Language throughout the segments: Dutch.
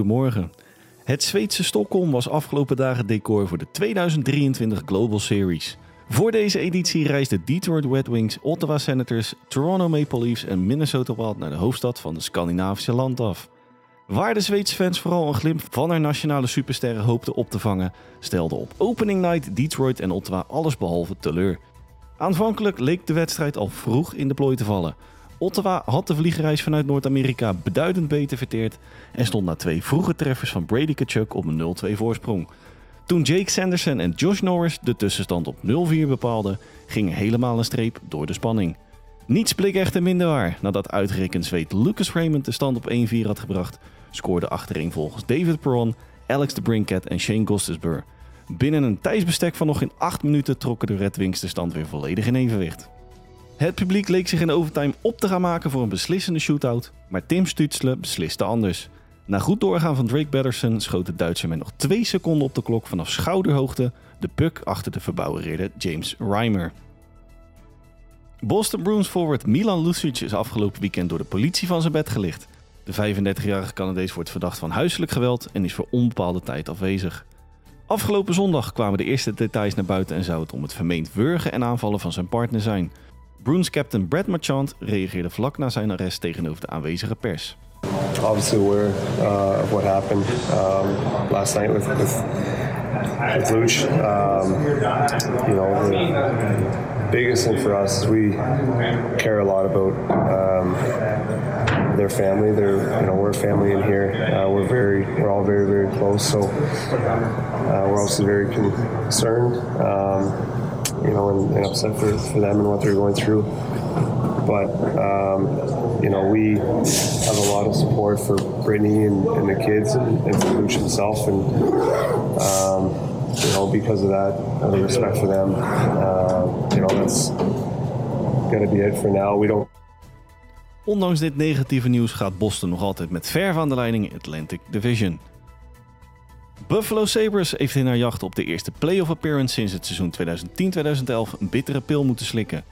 goedemorgen. Het Zweedse Stockholm was afgelopen dagen decor voor de 2023 Global Series. Voor deze editie reisden Detroit Red Wings, Ottawa Senators, Toronto Maple Leafs en Minnesota Wild naar de hoofdstad van de Scandinavische land af. Waar de Zweedse fans vooral een glimp van haar nationale supersterren hoopten op te vangen, stelden op opening night Detroit en Ottawa allesbehalve teleur. Aanvankelijk leek de wedstrijd al vroeg in de plooi te vallen. Ottawa had de vliegreis vanuit Noord-Amerika beduidend beter verteerd en stond na twee vroege treffers van Brady Kachuk op een 0-2 voorsprong. Toen Jake Sanderson en Josh Norris de tussenstand op 0-4 bepaalden, ging helemaal een streep door de spanning. Niets bleek echter minder waar. Nadat uitgerekend Zweed Lucas Raymond de stand op 1-4 had gebracht, scoorde achterin volgens David Perron, Alex de Brinket en Shane Gostisbehere. Binnen een tijdsbestek van nog geen 8 minuten trokken de Red Wings de stand weer volledig in evenwicht. Het publiek leek zich in overtime op te gaan maken voor een beslissende shootout, maar Tim Stutzle besliste anders. Na goed doorgaan van Drake Batterson schoot de Duitser met nog 2 seconden op de klok vanaf schouderhoogte de puck achter de verbouwereerde James Reimer. Boston Bruins forward Milan Lucic is afgelopen weekend door de politie van zijn bed gelicht. De 35-jarige Canadees wordt verdacht van huiselijk geweld en is voor onbepaalde tijd afwezig. Afgelopen zondag kwamen de eerste details naar buiten en zou het om het vermeend wurgen en aanvallen van zijn partner zijn. Bruins captain Brad Marchand reageerde vlak na zijn arrest tegenover de aanwezige pers. Obviously aware uh, of what happened um, last night with with, with Luch. Um, you know, the biggest thing for us is we care a lot about um, their family. They're you know we're family in here. Uh, we're very we're all very very close. So uh, we're obviously very concerned. Um, you know, and, and upset for, for them and what they're going through. But um, you know, we have a lot of support for Brittany and, and the kids and, and for Luch himself, and um, you know, because of that, and the respect for them, uh, you know, that's going to be it for now. We don't. Ondanks dit negatieve nieuws gaat Boston nog altijd met ver van de leiding Atlantic Division. Buffalo Sabres heeft in haar jacht op de eerste playoff appearance sinds het seizoen 2010-2011 een bittere pil moeten slikken.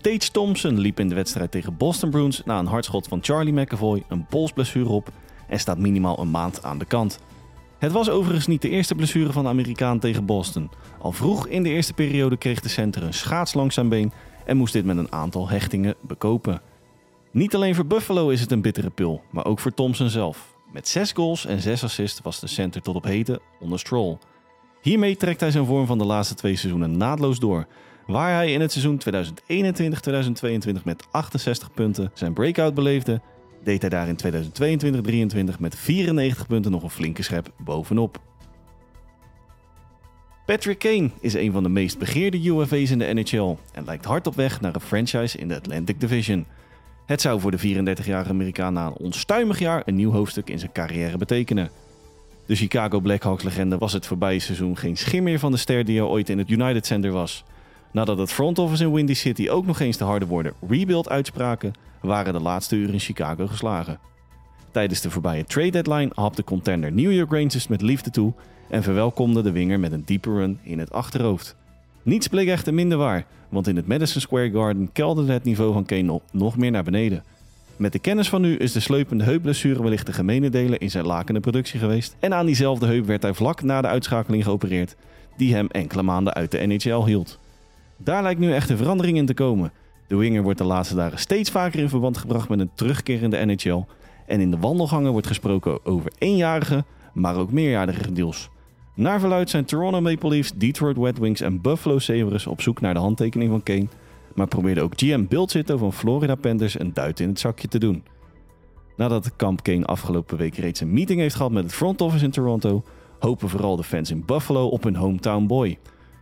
Tage Thompson liep in de wedstrijd tegen Boston Bruins na een hardschot van Charlie McAvoy een polsblessure op en staat minimaal een maand aan de kant. Het was overigens niet de eerste blessure van de Amerikaan tegen Boston. Al vroeg in de eerste periode kreeg de center een schaats langs been en moest dit met een aantal hechtingen bekopen. Niet alleen voor Buffalo is het een bittere pil, maar ook voor Thompson zelf. Met 6 goals en 6 assists was de center tot op heden onder Stroll. Hiermee trekt hij zijn vorm van de laatste twee seizoenen naadloos door. Waar hij in het seizoen 2021-2022 met 68 punten zijn breakout beleefde, deed hij daar in 2022-23 met 94 punten nog een flinke schep bovenop. Patrick Kane is een van de meest begeerde UFA's in de NHL en lijkt hard op weg naar een franchise in de Atlantic Division. Het zou voor de 34-jarige Amerikaan na een onstuimig jaar een nieuw hoofdstuk in zijn carrière betekenen. De Chicago Blackhawks-legende was het voorbije seizoen geen schim meer van de ster die er ooit in het United Center was. Nadat het front office in Windy City ook nog eens de harde woorden rebuild uitspraken, waren de laatste uren in Chicago geslagen. Tijdens de voorbije trade deadline hapte contender New York Rangers met liefde toe en verwelkomde de winger met een diepe run in het achterhoofd. Niets bleek echter minder waar, want in het Madison Square Garden kelderde het niveau van Kane nog meer naar beneden. Met de kennis van nu is de sleupende heupblessure wellicht de gemene deler in zijn lakende productie geweest. En aan diezelfde heup werd hij vlak na de uitschakeling geopereerd, die hem enkele maanden uit de NHL hield. Daar lijkt nu echt verandering in te komen. De winger wordt de laatste dagen steeds vaker in verband gebracht met een terugkerende NHL. En in de wandelgangen wordt gesproken over eenjarige, maar ook meerjarige deals. Naar verluid zijn Toronto Maple Leafs, Detroit Red Wings en Buffalo Sabres op zoek naar de handtekening van Kane, maar probeerde ook GM Bill Zito van Florida Panthers een duit in het zakje te doen. Nadat de kamp Kane afgelopen week reeds een meeting heeft gehad met het front office in Toronto, hopen vooral de fans in Buffalo op hun hometown boy.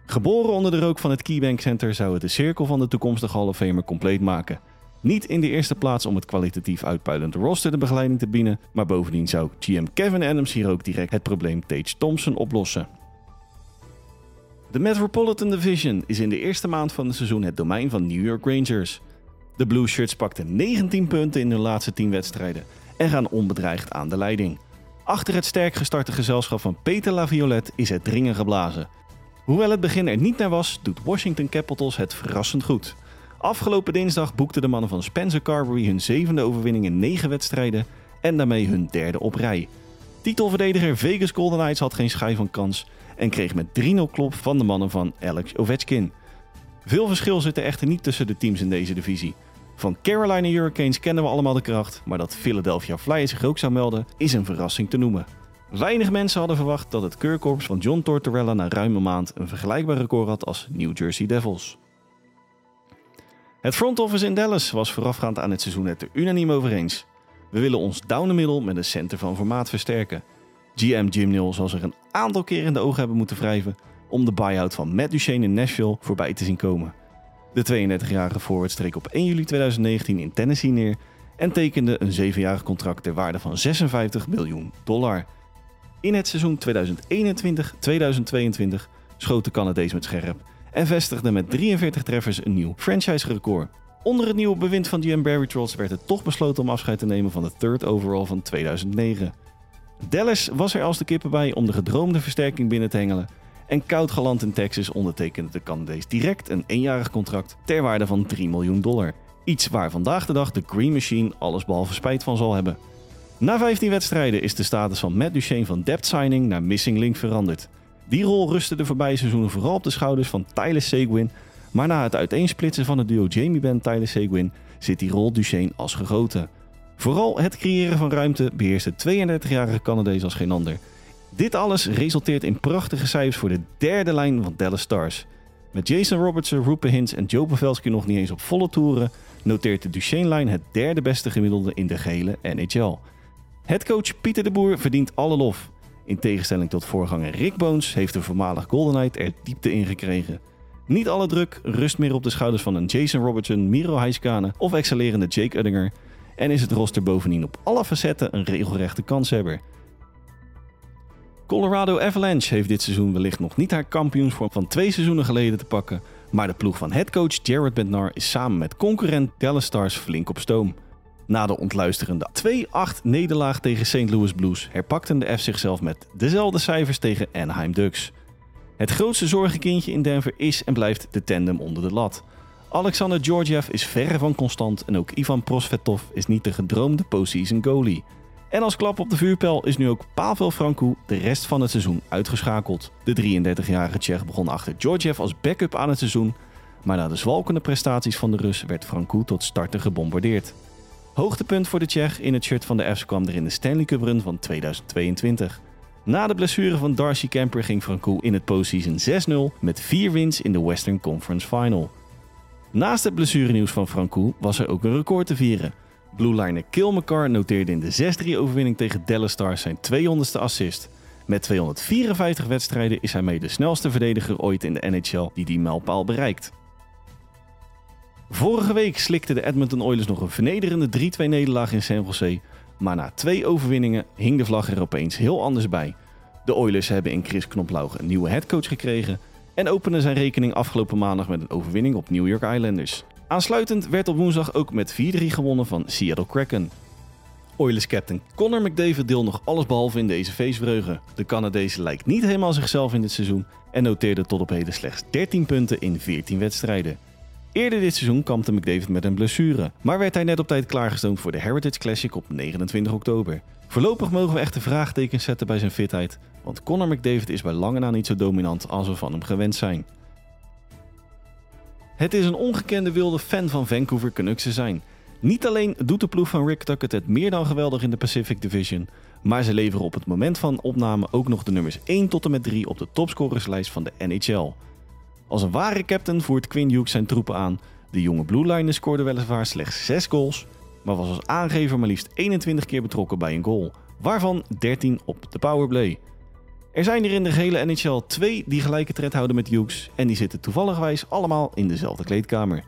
Geboren onder de rook van het KeyBank Center zou het de cirkel van de toekomstige Hall of Famer compleet maken. Niet in de eerste plaats om het kwalitatief uitpuilende roster de begeleiding te bieden, maar bovendien zou GM Kevin Adams hier ook direct het probleem Tage Thompson oplossen. De Metropolitan Division is in de eerste maand van het seizoen het domein van New York Rangers. De Blue Shirts pakten 19 punten in hun laatste 10 wedstrijden en gaan onbedreigd aan de leiding. Achter het sterk gestarte gezelschap van Peter Laviolette is het dringen geblazen. Hoewel het begin er niet naar was, doet Washington Capitals het verrassend goed. Afgelopen dinsdag boekten de mannen van Spencer Carberry hun zevende overwinning in negen wedstrijden en daarmee hun derde op rij. Titelverdediger Vegas Golden Knights had geen schijf van kans en kreeg met 3-0 klop van de mannen van Alex Ovechkin. Veel verschil zit er echter niet tussen de teams in deze divisie. Van Carolina Hurricanes kennen we allemaal de kracht, maar dat Philadelphia Flyers zich ook zou melden is een verrassing te noemen. Weinig mensen hadden verwacht dat het keurkorps van John Tortorella na ruim een maand een vergelijkbaar record had als New Jersey Devils. Het front office in Dallas was voorafgaand aan het seizoen het er unaniem over eens. We willen ons down the middle met een center van formaat versterken. GM Jim Neal zal zich een aantal keer in de ogen hebben moeten wrijven om de buyout van Matt Duchene in Nashville voorbij te zien komen. De 32-jarige forward streek op 1 juli 2019 in Tennessee neer en tekende een zevenjarig contract ter waarde van 56 miljoen dollar. In het seizoen 2021-2022 schoot de Canadees met scherp en vestigde met 43 treffers een nieuw franchise-record. Onder het nieuwe bewind van Barry Trotz werd het toch besloten om afscheid te nemen van de third overall van 2009. Dallas was er als de kippen bij om de gedroomde versterking binnen te hengelen. En koud geland in Texas ondertekende de Canadees direct een eenjarig contract ter waarde van 3 miljoen dollar. Iets waar vandaag de dag de Green Machine allesbehalve spijt van zal hebben. Na 15 wedstrijden is de status van Matt Duchene van depth signing naar missing link veranderd. Die rol rustte de voorbije seizoenen vooral op de schouders van Tyler Seguin, maar na het uiteensplitsen van het duo Jamie Benn Tyler Seguin zit die rol Duchene als gegoten. Vooral het creëren van ruimte beheerst de 32-jarige Canadees als geen ander. Dit alles resulteert in prachtige cijfers voor de derde lijn van Dallas Stars. Met Jason Robertson, Rupe Hintz en Joe Pavelski nog niet eens op volle toeren, noteert de Duchene-lijn het derde beste gemiddelde in de gehele NHL. Headcoach Pieter de Boer verdient alle lof. In tegenstelling tot voorganger Rick Bones heeft de voormalig Golden Knight er diepte in gekregen. Niet alle druk rust meer op de schouders van een Jason Robertson, Miro Heiskanen of excellerende Jake Uddinger en is het roster bovendien op alle facetten een regelrechte kanshebber. Colorado Avalanche heeft dit seizoen wellicht nog niet haar kampioensvorm van twee seizoenen geleden te pakken, maar de ploeg van headcoach Jared Bednar is samen met concurrent Dallas Stars flink op stoom. Na de ontluisterende 2-8 nederlaag tegen St. Louis Blues herpakten de F zichzelf met dezelfde cijfers tegen Anaheim Ducks. Het grootste zorgenkindje in Denver is en blijft de tandem onder de lat. Alexander Georgiev is verre van constant en ook Ivan Prosvetov is niet de gedroomde postseason goalie. En als klap op de vuurpijl is nu ook Pavel Frankou de rest van het seizoen uitgeschakeld. De 33-jarige Tsjech begon achter Georgiev als backup aan het seizoen, maar na de zwalkende prestaties van de Rus werd Frankou tot starter gebombardeerd. Hoogtepunt voor de Tsjech in het shirt van de F's kwam er in de Stanley Cup run van 2022. Na de blessure van Darcy Kemper ging Frankou in het postseason 6-0 met 4 wins in de Western Conference Final. Naast het blessurenieuws van Frankou was er ook een record te vieren. Blueliner Kill McCarr noteerde in de 6-3 overwinning tegen Dallas Stars zijn 200ste assist. Met 254 wedstrijden is hij mee de snelste verdediger ooit in de NHL die die mijlpaal bereikt. Vorige week slikte de Edmonton Oilers nog een vernederende 3-2 nederlaag in San Jose, maar na twee overwinningen hing de vlag er opeens heel anders bij. De Oilers hebben in Chris Knoplauch een nieuwe headcoach gekregen en opende zijn rekening afgelopen maandag met een overwinning op New York Islanders. Aansluitend werd op woensdag ook met 4-3 gewonnen van Seattle Kraken. Oilers captain Connor McDavid deelt nog alles behalve in deze feestvreugde. De Canadees lijkt niet helemaal zichzelf in dit seizoen en noteerde tot op heden slechts 13 punten in 14 wedstrijden. Eerder dit seizoen kampte McDavid met een blessure, maar werd hij net op tijd klaargestoomd voor de Heritage Classic op 29 oktober. Voorlopig mogen we echte vraagtekens zetten bij zijn fitheid, want Conor McDavid is bij lange na niet zo dominant als we van hem gewend zijn. Het is een ongekende wilde fan van Vancouver Canucks te zijn. Niet alleen doet de ploeg van Rick Tuckett het meer dan geweldig in de Pacific Division, maar ze leveren op het moment van opname ook nog de nummers 1 tot en met 3 op de topscorerslijst van de NHL. Als een ware captain voert Quinn Hughes zijn troepen aan. De jonge Blue Line scoorde weliswaar slechts 6 goals, maar was als aangever maar liefst 21 keer betrokken bij een goal, waarvan 13 op de powerplay. Er zijn er in de gehele NHL twee die gelijke tred houden met Hughes en die zitten toevalligwijs allemaal in dezelfde kleedkamer.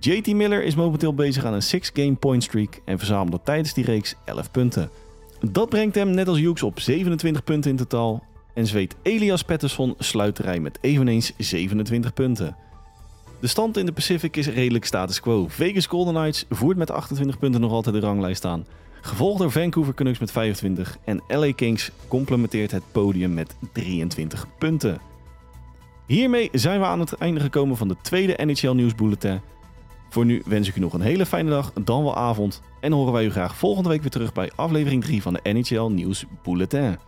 JT Miller is momenteel bezig aan een 6-game point streak en verzamelde tijdens die reeks 11 punten. Dat brengt hem net als Hughes op 27 punten in totaal en zweet Elias Pettersson sluit de rij met eveneens 27 punten. De stand in de Pacific is redelijk status quo. Vegas Golden Knights voert met 28 punten nog altijd de ranglijst aan. Gevolgd door Vancouver Canucks met 25 en LA Kings complementeert het podium met 23 punten. Hiermee zijn we aan het einde gekomen van de tweede NHL Nieuwsbulletin. Voor nu wens ik u nog een hele fijne dag, dan wel avond. En horen wij u graag volgende week weer terug bij aflevering 3 van de NHL Nieuws Bulletin.